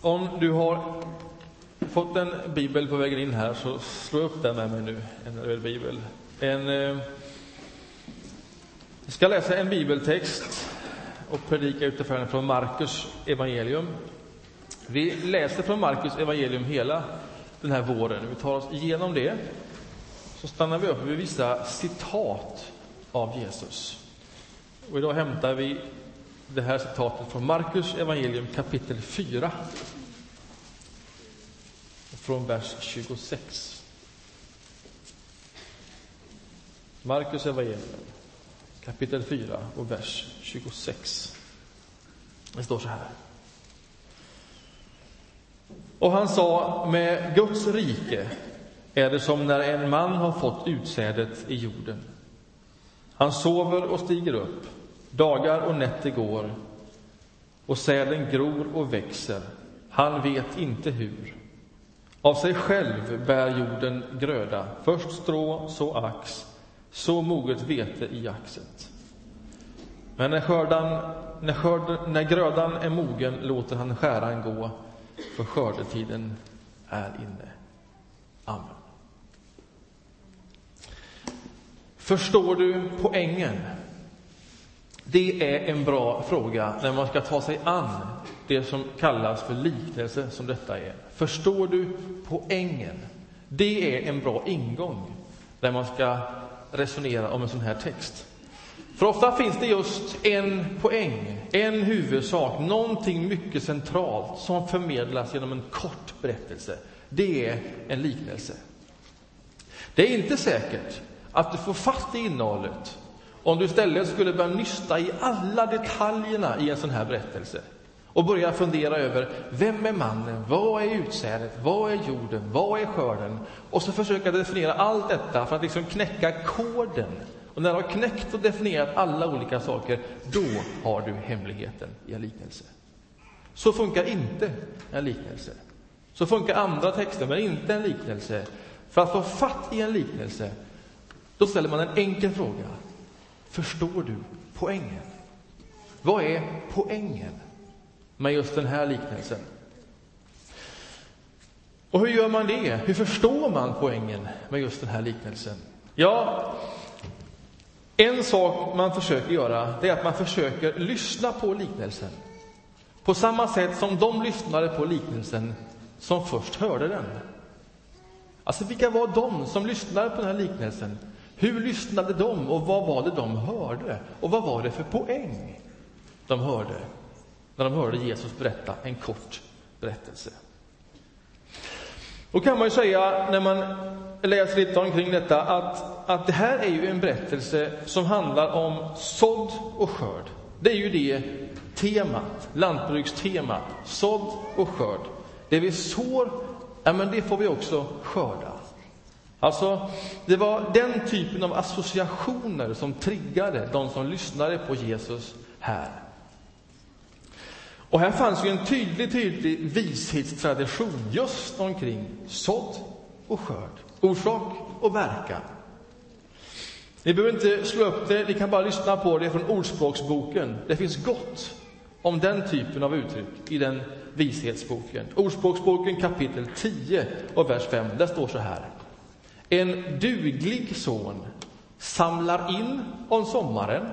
Om du har fått en bibel på vägen in här, så slå upp den med mig nu, en röd bibel. En, eh, jag ska läsa en bibeltext och predika utifrån den från Markus evangelium. Vi läser från Markus evangelium hela den här våren. Vi tar oss igenom det. Så stannar vi upp vid vissa citat av Jesus. Och idag hämtar vi det här citatet från Markus evangelium kapitel 4. Från vers 26. Markus evangelium kapitel 4 och vers 26. Det står så här. Och han sa, med Guds rike är det som när en man har fått utsädet i jorden. Han sover och stiger upp, dagar och nätter går, och säden gror och växer. Han vet inte hur. Av sig själv bär jorden gröda, först strå, så ax, så moget vete i axet. Men när, skördan, när, skörd, när grödan är mogen låter han skäran gå, för skördetiden är inne. Amen. Förstår du poängen? Det är en bra fråga när man ska ta sig an det som kallas för liknelse, som detta är. Förstår du poängen? Det är en bra ingång när man ska resonera om en sån här text. För ofta finns det just en poäng, en huvudsak, någonting mycket centralt som förmedlas genom en kort berättelse. Det är en liknelse. Det är inte säkert att du får fatt i innehållet om du istället skulle börja nysta i alla detaljerna i en sån här berättelse och börja fundera över vem är mannen, vad är utsädet, vad är jorden, vad är skörden? Och så försöka definiera allt detta för att liksom knäcka koden. Och när du har knäckt och definierat alla olika saker, då har du hemligheten i en liknelse. Så funkar inte en liknelse. Så funkar andra texter, men inte en liknelse. För att få fatt i en liknelse, då ställer man en enkel fråga. Förstår du poängen? Vad är poängen med just den här liknelsen? Och hur gör man det? Hur förstår man poängen med just den här liknelsen? Ja, en sak man försöker göra, det är att man försöker lyssna på liknelsen. På samma sätt som de lyssnade på liknelsen som först hörde den. Alltså, vilka var de som lyssnade på den här liknelsen? Hur lyssnade de och vad var det de hörde? Och vad var det för poäng de hörde när de hörde Jesus berätta en kort berättelse? Då kan man ju säga, när man läser lite omkring detta, att, att det här är ju en berättelse som handlar om sådd och skörd. Det är ju det temat, lantbrukstemat, sådd och skörd. Det vi sår, ja, men det får vi också skörda. Alltså, det var den typen av associationer som triggade de som lyssnade på Jesus här. Och här fanns ju en tydlig, tydlig vishetstradition just omkring sådd och skörd, orsak och verkan. Ni behöver inte slå upp det, ni kan bara lyssna på det från Ordspråksboken. Det finns gott om den typen av uttryck i den vishetsboken. Ordspråksboken kapitel 10 och vers 5, där står så här. En duglig son samlar in om sommaren.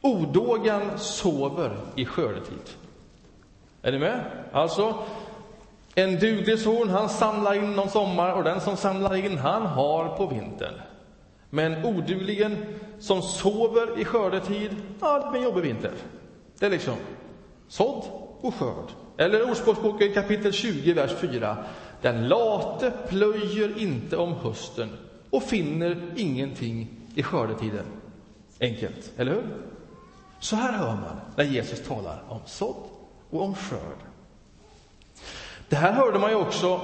Odågan sover i skördetid. Är ni med? Alltså, en duglig son, han samlar in om sommaren, och den som samlar in, han har på vintern. Men odugligen som sover i skördetid, ja, det blir en jobbig vinter. Det är liksom sådd och skörd. Eller Ordspråksboken kapitel 20, vers 4. Den late plöjer inte om hösten och finner ingenting i skördetiden. Enkelt, eller hur? Så här hör man när Jesus talar om sådd och om skörd. Det här hörde man ju också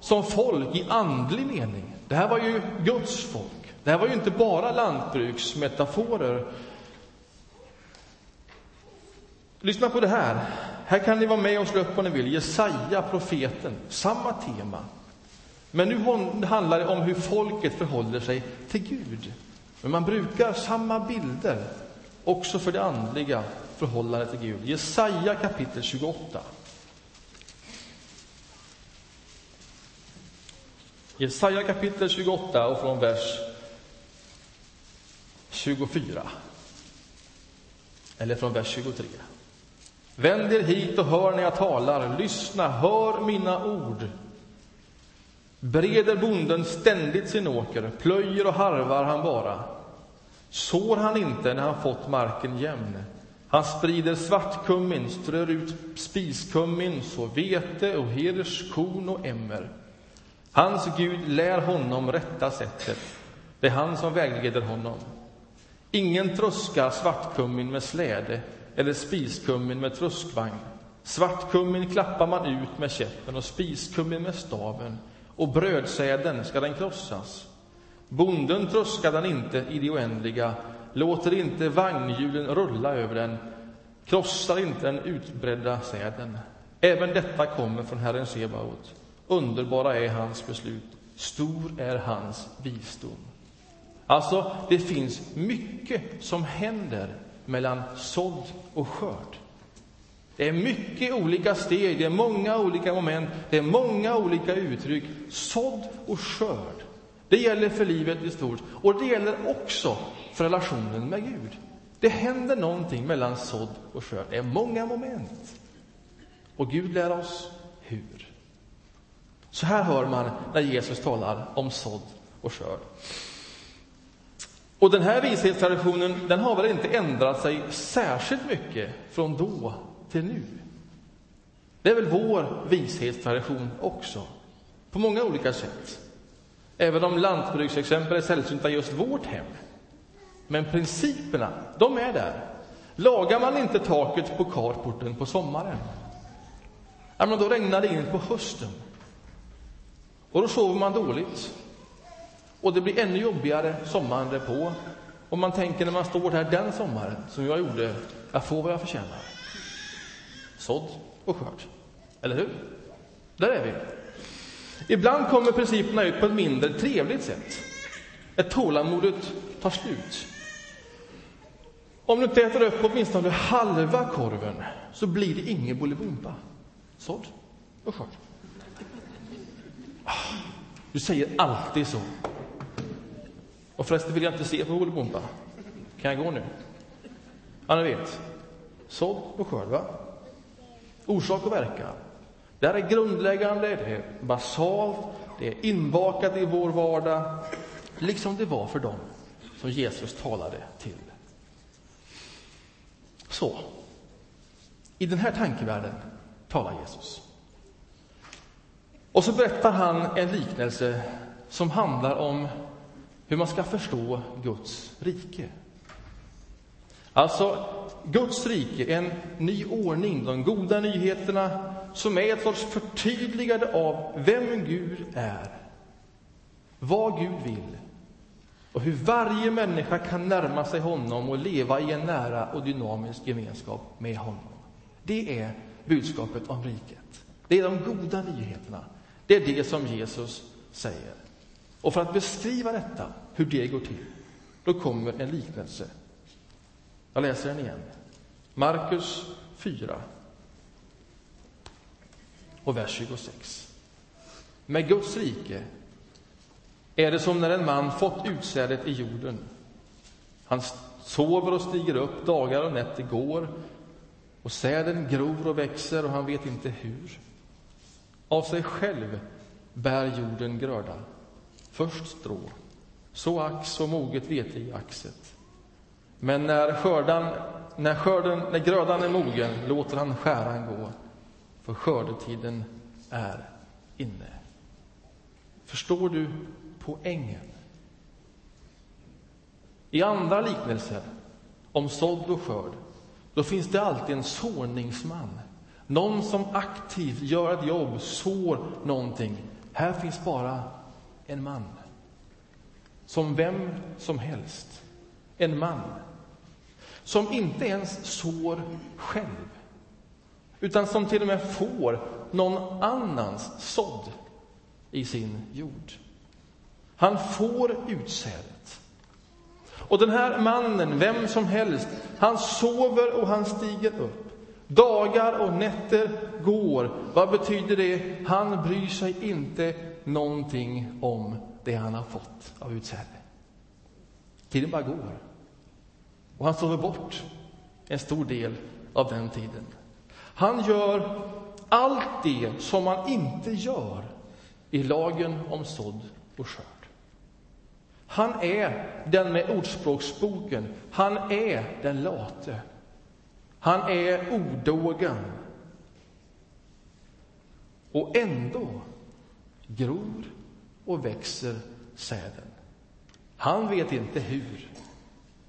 som folk i andlig mening. Det här var ju Guds folk. Det här var ju inte bara lantbruksmetaforer. Lyssna på det här. Här kan ni vara med och slå upp om ni vill. Jesaja, profeten, samma tema. Men nu handlar det om hur folket förhåller sig till Gud. Men man brukar samma bilder också för det andliga förhållandet till Gud. Jesaja kapitel 28. Jesaja kapitel 28 och från vers 24. Eller från vers 23. Vänd er hit och hör när jag talar, lyssna, hör mina ord. Breder bonden ständigt sin åker, plöjer och harvar han bara. Sår han inte när han fått marken jämn. Han sprider svartkummin, strör ut spiskummin, så vete och heders korn och emmer. Hans Gud lär honom rätta sättet. Det är han som vägleder honom. Ingen tröskar svartkummin med släde eller spiskummin med tröskvagn. Svartkummin klappar man ut med käppen och spiskummin med staven och brödsäden ska den krossas. Bonden tröskar den inte i det oändliga, låter inte vagnhjulen rulla över den, krossar inte den utbredda säden. Även detta kommer från Herren Sebaot. Underbara är hans beslut, stor är hans visdom. Alltså, det finns mycket som händer mellan sådd och skörd. Det är mycket olika steg, det är många olika moment, det är många olika uttryck. Sådd och skörd. Det gäller för livet i stort och det gäller också för relationen med Gud. Det händer någonting mellan sådd och skörd. Det är många moment. Och Gud lär oss hur. Så här hör man när Jesus talar om sådd och skörd. Och den här vishetstraditionen den har väl inte ändrat sig särskilt mycket från då till nu. Det är väl vår vishetstradition också, på många olika sätt. Även om lantbruksexempel är sällsynta i just vårt hem. Men principerna, de är där. Lagar man inte taket på carporten på sommaren, ja, men då regnar det in på hösten. Och då sover man dåligt. Och det blir ännu jobbigare sommaren därpå. Och man tänker när man står här den sommaren, som jag gjorde, jag får vad jag förtjänar. Sådd och skörd. Eller hur? Där är vi. Ibland kommer principerna ut på ett mindre trevligt sätt. Ett tålamodet tar slut. Om du inte äter upp åtminstone halva korven så blir det ingen bolibompa. Sådd och skörd. Ah, du säger alltid så. Och förresten vill jag inte se på bolibompa. Kan jag gå nu? Ja, ni vet. Sådd och skörd, va? Orsak och verkan. Det här är grundläggande, det är basalt, det är inbakat i vår vardag, liksom det var för dem som Jesus talade till. Så, i den här tankevärlden talar Jesus. Och så berättar han en liknelse som handlar om hur man ska förstå Guds rike. Alltså, Guds rike, en ny ordning, de goda nyheterna som är ett sorts förtydligande av vem Gud är, vad Gud vill och hur varje människa kan närma sig honom och leva i en nära och dynamisk gemenskap med honom. Det är budskapet om riket. Det är de goda nyheterna. Det är det som Jesus säger. Och för att beskriva detta, hur det går till, då kommer en liknelse. Jag läser den igen. Markus 4 och vers 26. Med Guds rike är det som när en man fått utsädet i jorden. Han sover och stiger upp, dagar och nätter går och säden gror och växer och han vet inte hur. Av sig själv bär jorden gröda. Först strå, så ax och moget vete i axet. Men när, skördan, när, skörden, när grödan är mogen låter han skäran gå, för skördetiden är inne. Förstår du poängen? I andra liknelser om sådd och skörd, då finns det alltid en såningsman. Någon som aktivt gör ett jobb, sår någonting. Här finns bara en man. Som vem som helst. En man. Som inte ens sår själv. Utan som till och med får någon annans sådd i sin jord. Han får utsädet. Och den här mannen, vem som helst, han sover och han stiger upp. Dagar och nätter går. Vad betyder det? Han bryr sig inte någonting om det han har fått av utsäde. Tiden bara går. Och han sover bort en stor del av den tiden. Han gör allt det som man inte gör i lagen om sådd och skörd. Han är den med Ordspråksboken. Han är den late. Han är odågan. Och ändå gror och växer säden. Han vet inte hur.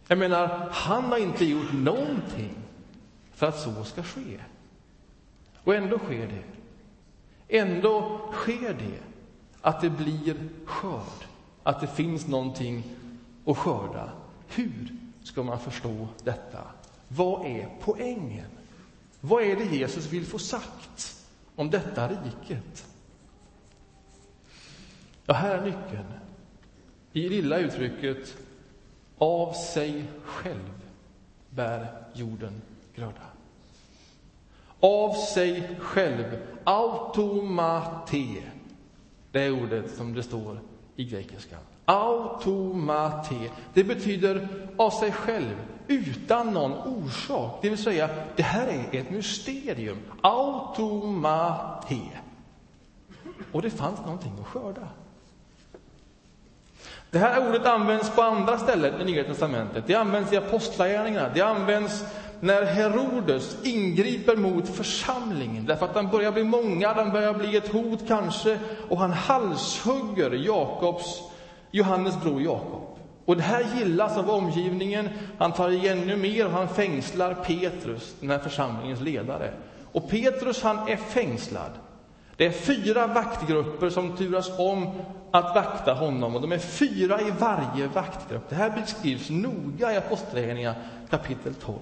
Jag menar, han har inte gjort någonting för att så ska ske. Och ändå sker det. Ändå sker det att det blir skörd, att det finns någonting att skörda. Hur ska man förstå detta? Vad är poängen? Vad är det Jesus vill få sagt om detta riket? Ja, här är nyckeln. I lilla uttrycket av sig själv bär jorden gröda. Av sig själv, automate. Det är ordet som det står i grekiskan. Automate. Det betyder av sig själv, utan någon orsak. Det vill säga, det här är ett mysterium. Automate. Och det fanns någonting att skörda. Det här ordet används på andra ställen i Nya testamentet. Det används i Apostlagärningarna. Det används när Herodes ingriper mot församlingen därför att den börjar bli många, den börjar bli ett hot kanske, och han halshugger Jakobs, Johannes bror Jakob. Och det här gillas av omgivningen. Han tar i ännu mer och han fängslar Petrus, den här församlingens ledare. Och Petrus, han är fängslad. Det är fyra vaktgrupper som turas om att vakta honom och de är fyra i varje vaktgrupp. Det här beskrivs noga i Apostlagärningarna kapitel 12.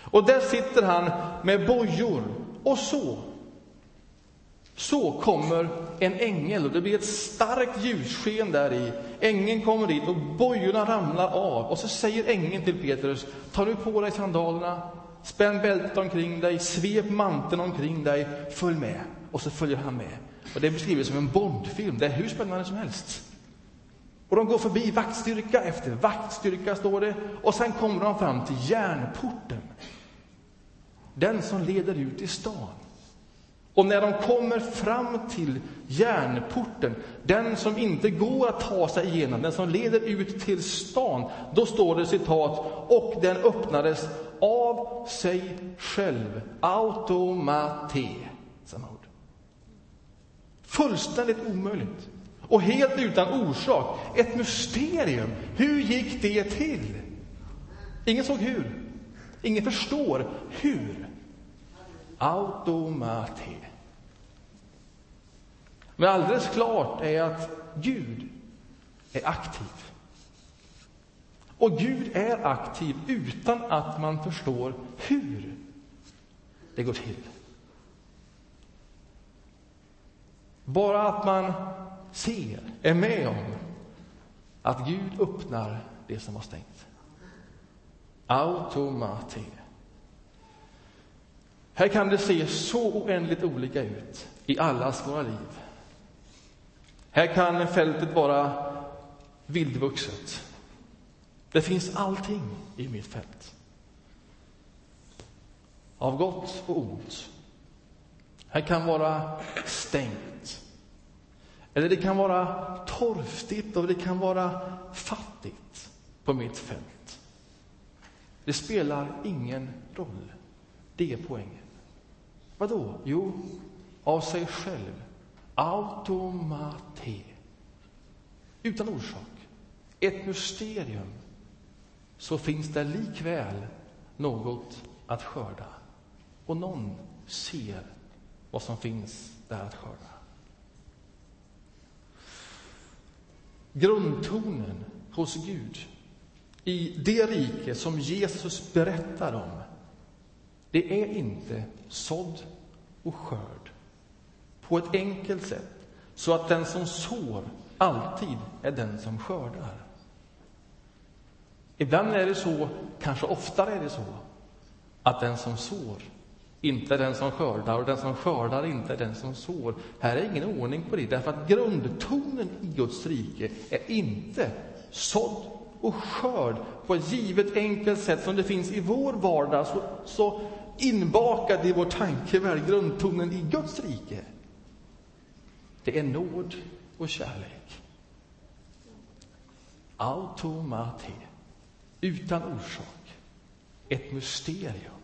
Och där sitter han med bojor och så så kommer en ängel och det blir ett starkt ljussken där i. Ängeln kommer dit och bojorna ramlar av och så säger ängeln till Petrus, ta nu på dig sandalerna, spänn bältet omkring dig, svep manteln omkring dig, följ med. Och så följer han med. Och det är beskrivet som en Bondfilm, det är hur spännande som helst. Och de går förbi vaktstyrka efter vaktstyrka, står det. Och sen kommer de fram till järnporten. Den som leder ut i stan. Och när de kommer fram till järnporten, den som inte går att ta sig igenom, den som leder ut till stan, då står det citat, och den öppnades av sig själv, automate. Fullständigt omöjligt. Och helt utan orsak. Ett mysterium. Hur gick det till? Ingen såg hur. Ingen förstår hur. Automati. Men alldeles klart är att Gud är aktiv. Och Gud är aktiv utan att man förstår hur det går till. Bara att man ser, är med om att Gud öppnar det som var stängt. Automate. Här kan det se så oändligt olika ut i allas våra liv. Här kan fältet vara vildvuxet. Det finns allting i mitt fält. Av gott och ont. Här kan vara stängt. Eller det kan vara torftigt och det kan vara fattigt på mitt fält. Det spelar ingen roll. Det är poängen. Vad då? Jo, av sig själv. Automate. Utan orsak. Ett mysterium. Så finns det likväl något att skörda. Och någon ser vad som finns där att skörda. Grundtonen hos Gud i det rike som Jesus berättar om, det är inte sådd och skörd på ett enkelt sätt, så att den som sår alltid är den som skördar. Ibland är det så, kanske oftare är det så, att den som sår inte den som skördar och den som skördar inte den som sår. Här är ingen ordning på det, därför att grundtonen i Guds rike är inte sådd och skörd på ett givet enkelt sätt som det finns i vår vardag, så, så inbakad i vår tankevärld, grundtonen i Guds rike. Det är nåd och kärlek. Automate, utan orsak. Ett mysterium.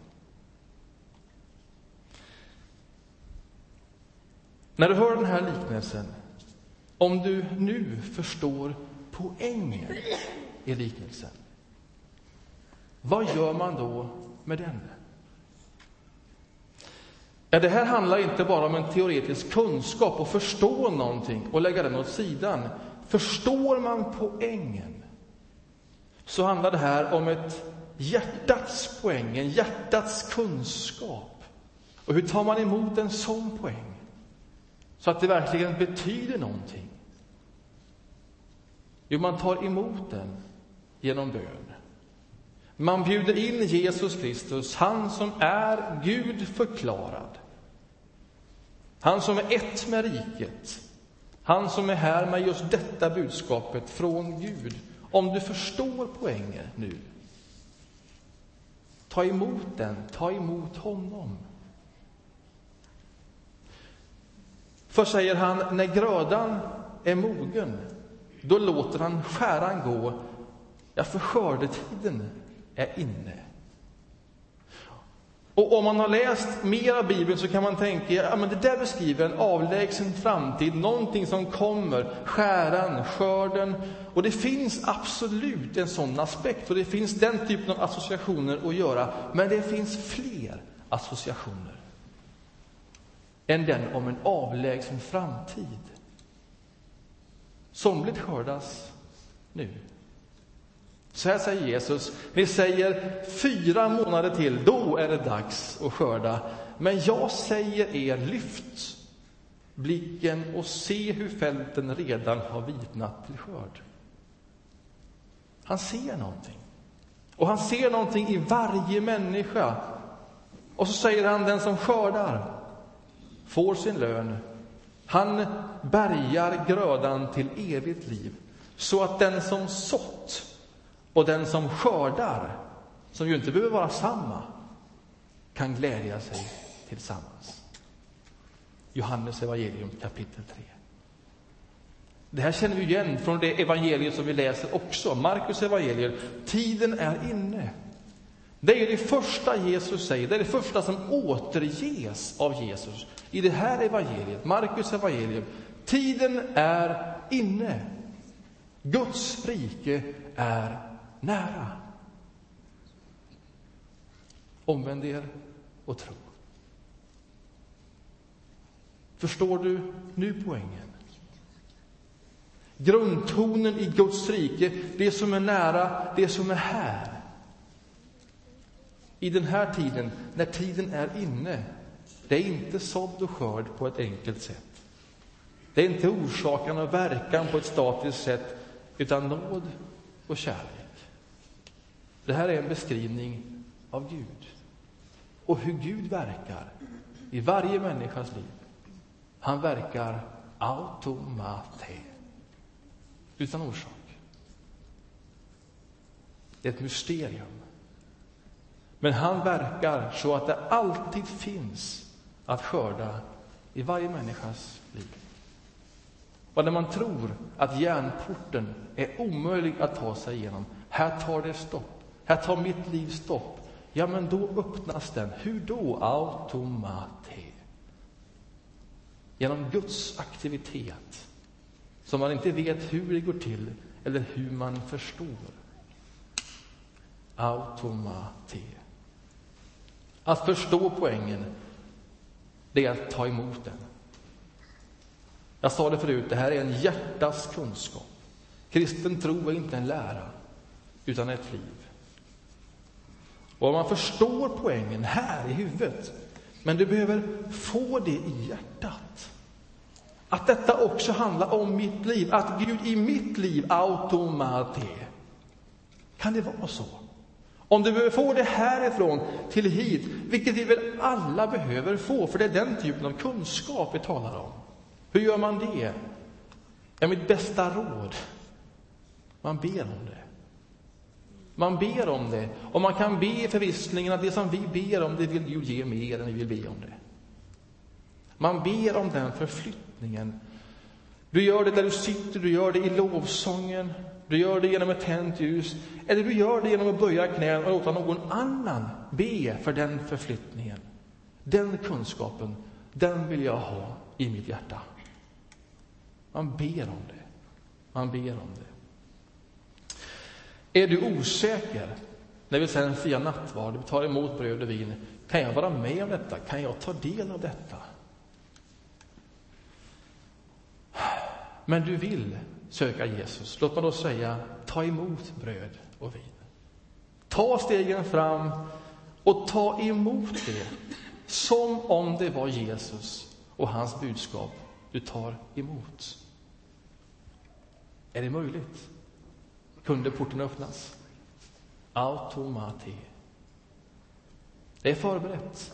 När du hör den här liknelsen, om du nu förstår poängen i liknelsen, vad gör man då med den? Ja, det här handlar inte bara om en teoretisk kunskap och förstå någonting och lägga den åt sidan. Förstår man poängen så handlar det här om ett hjärtats poäng, en hjärtats kunskap. Och hur tar man emot en sån poäng? Så att det verkligen betyder någonting. Jo, man tar emot den genom bön. Man bjuder in Jesus Kristus, han som är Gud förklarad. Han som är ett med riket. Han som är här med just detta budskapet från Gud. Om du förstår poängen nu, ta emot den, ta emot honom. För säger han, när grödan är mogen, då låter han skäran gå, ja, för skördetiden är inne. Och om man har läst mer av Bibeln så kan man tänka, ja men det där beskriver en avlägsen framtid, någonting som kommer, skäran, skörden. Och det finns absolut en sån aspekt och det finns den typen av associationer att göra. Men det finns fler associationer än den om en avlägsen framtid. Somligt skördas nu. Så här säger Jesus, ni säger fyra månader till, då är det dags att skörda. Men jag säger er, lyft blicken och se hur fälten redan har vitnat till skörd. Han ser någonting. Och han ser någonting i varje människa. Och så säger han, den som skördar får sin lön. Han bärgar grödan till evigt liv, så att den som sått och den som skördar, som ju inte behöver vara samma, kan glädja sig tillsammans. Johannes evangelium kapitel 3. Det här känner vi igen från det evangelium som vi läser också, Markus evangelium. Tiden är inne. Det är det första Jesus säger, det är det första som återges av Jesus i det här evangeliet, Markus evangelium. Tiden är inne. Guds rike är nära. Omvänd er och tro. Förstår du nu poängen? Grundtonen i Guds rike, det som är nära, det som är här. I den här tiden, när tiden är inne, det är inte sådd och skörd på ett enkelt sätt. Det är inte orsaken och verkan på ett statiskt sätt, utan nåd och kärlek. Det här är en beskrivning av Gud och hur Gud verkar i varje människas liv. Han verkar automate, utan orsak. Det är ett mysterium. Men han verkar så att det alltid finns att skörda i varje människas liv. Och när man tror att järnporten är omöjlig att ta sig igenom, här tar det stopp. Här tar mitt liv stopp. Ja, men då öppnas den. Hur då? Automate. Genom Guds aktivitet, som man inte vet hur det går till eller hur man förstår. Automate. Att förstå poängen, det är att ta emot den. Jag sa det förut, det här är en hjärtas kunskap. Kristen tro är inte en lära, utan ett liv. Och man förstår poängen här i huvudet, men du behöver få det i hjärtat. Att detta också handlar om mitt liv, att Gud i mitt liv automate. Kan det vara så? Om du behöver få det härifrån till hit, vilket vi väl alla behöver få, för det är den typen av kunskap vi talar om. Hur gör man det? Ja, mitt bästa råd, man ber om det. Man ber om det, och man kan be i förvissningen att det som vi ber om, det vill Gud ge mer än vi vill be om det. Man ber om den förflyttningen. Du gör det där du sitter, du gör det i lovsången, du gör det genom ett tänt ljus, eller du gör det genom att böja knän och låta någon annan be för den förflyttningen. Den kunskapen, den vill jag ha i mitt hjärta. Man ber om det. Man ber om det. Är du osäker när vi sen firar nattvard, vi tar emot bröd och vin, kan jag vara med om detta? Kan jag ta del av detta? Men du vill söka Jesus. Låt mig då säga, ta emot bröd och vin. Ta stegen fram och ta emot det som om det var Jesus och hans budskap du tar emot. Är det möjligt? Kunde porten öppnas? Automati. Det är förberett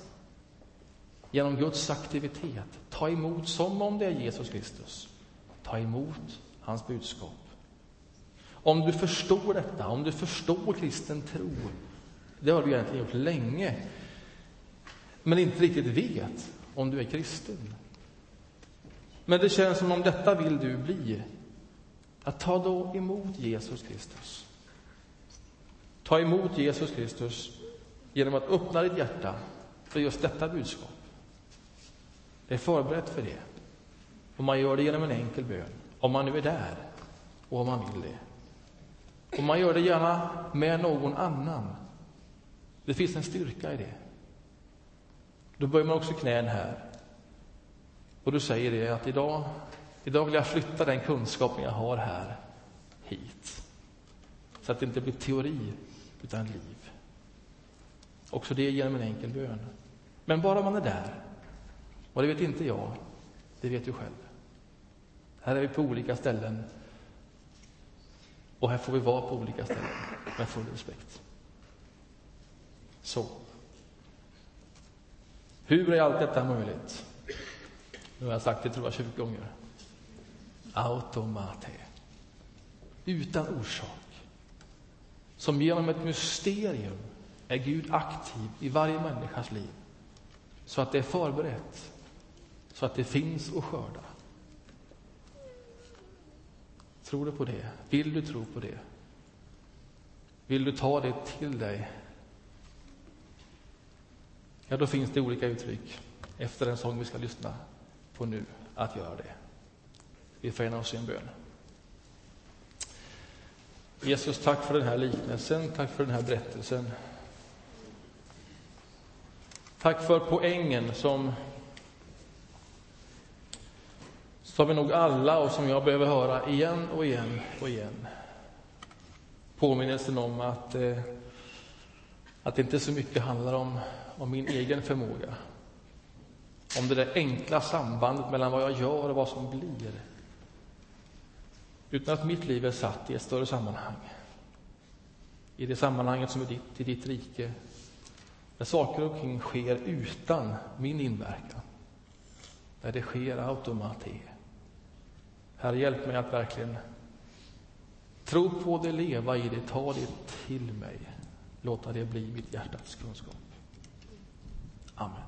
genom Guds aktivitet. Ta emot som om det är Jesus Kristus. Ta emot hans budskap. Om du förstår detta, om du förstår kristen tro, det har du egentligen gjort länge, men inte riktigt vet om du är kristen. Men det känns som om detta vill du bli. Att ta då emot Jesus Kristus. Ta emot Jesus Kristus genom att öppna ditt hjärta för just detta budskap. Det är förberett för det. Och man gör det genom en enkel bön, om man nu är där och om man vill det. Och man gör det gärna med någon annan. Det finns en styrka i det. Då böjer man också knän här. Och du säger det att idag, idag vill jag flytta den kunskapen jag har här hit. Så att det inte blir teori, utan liv. Också det genom en enkel bön. Men bara man är där. Och det vet inte jag, det vet du själv. Här är vi på olika ställen. Och här får vi vara på olika ställen med full respekt. Så. Hur är allt detta möjligt? Nu har jag sagt det, tror jag, 20 gånger. Automate. Utan orsak. Som genom ett mysterium är Gud aktiv i varje människas liv. Så att det är förberett. Så att det finns att skörda. Tror du på det? Vill du tro på det? Vill du ta det till dig? Ja, då finns det olika uttryck efter den sång vi ska lyssna på nu att göra det. Vi förenar oss i en bön. Jesus, tack för den här liknelsen, tack för den här berättelsen. Tack för poängen som som vi nog alla och som jag behöver höra igen och igen och igen. Påminnelsen om att, eh, att det inte så mycket handlar om, om min egen förmåga. Om det där enkla sambandet mellan vad jag gör och vad som blir. Utan att mitt liv är satt i ett större sammanhang. I det sammanhanget som är ditt, i ditt rike. Där saker och ting sker utan min inverkan. Där det sker automatiskt. Herre, hjälp mig att verkligen tro på det, leva i det, ta det till mig. Låta det bli mitt hjärtats kunskap. Amen.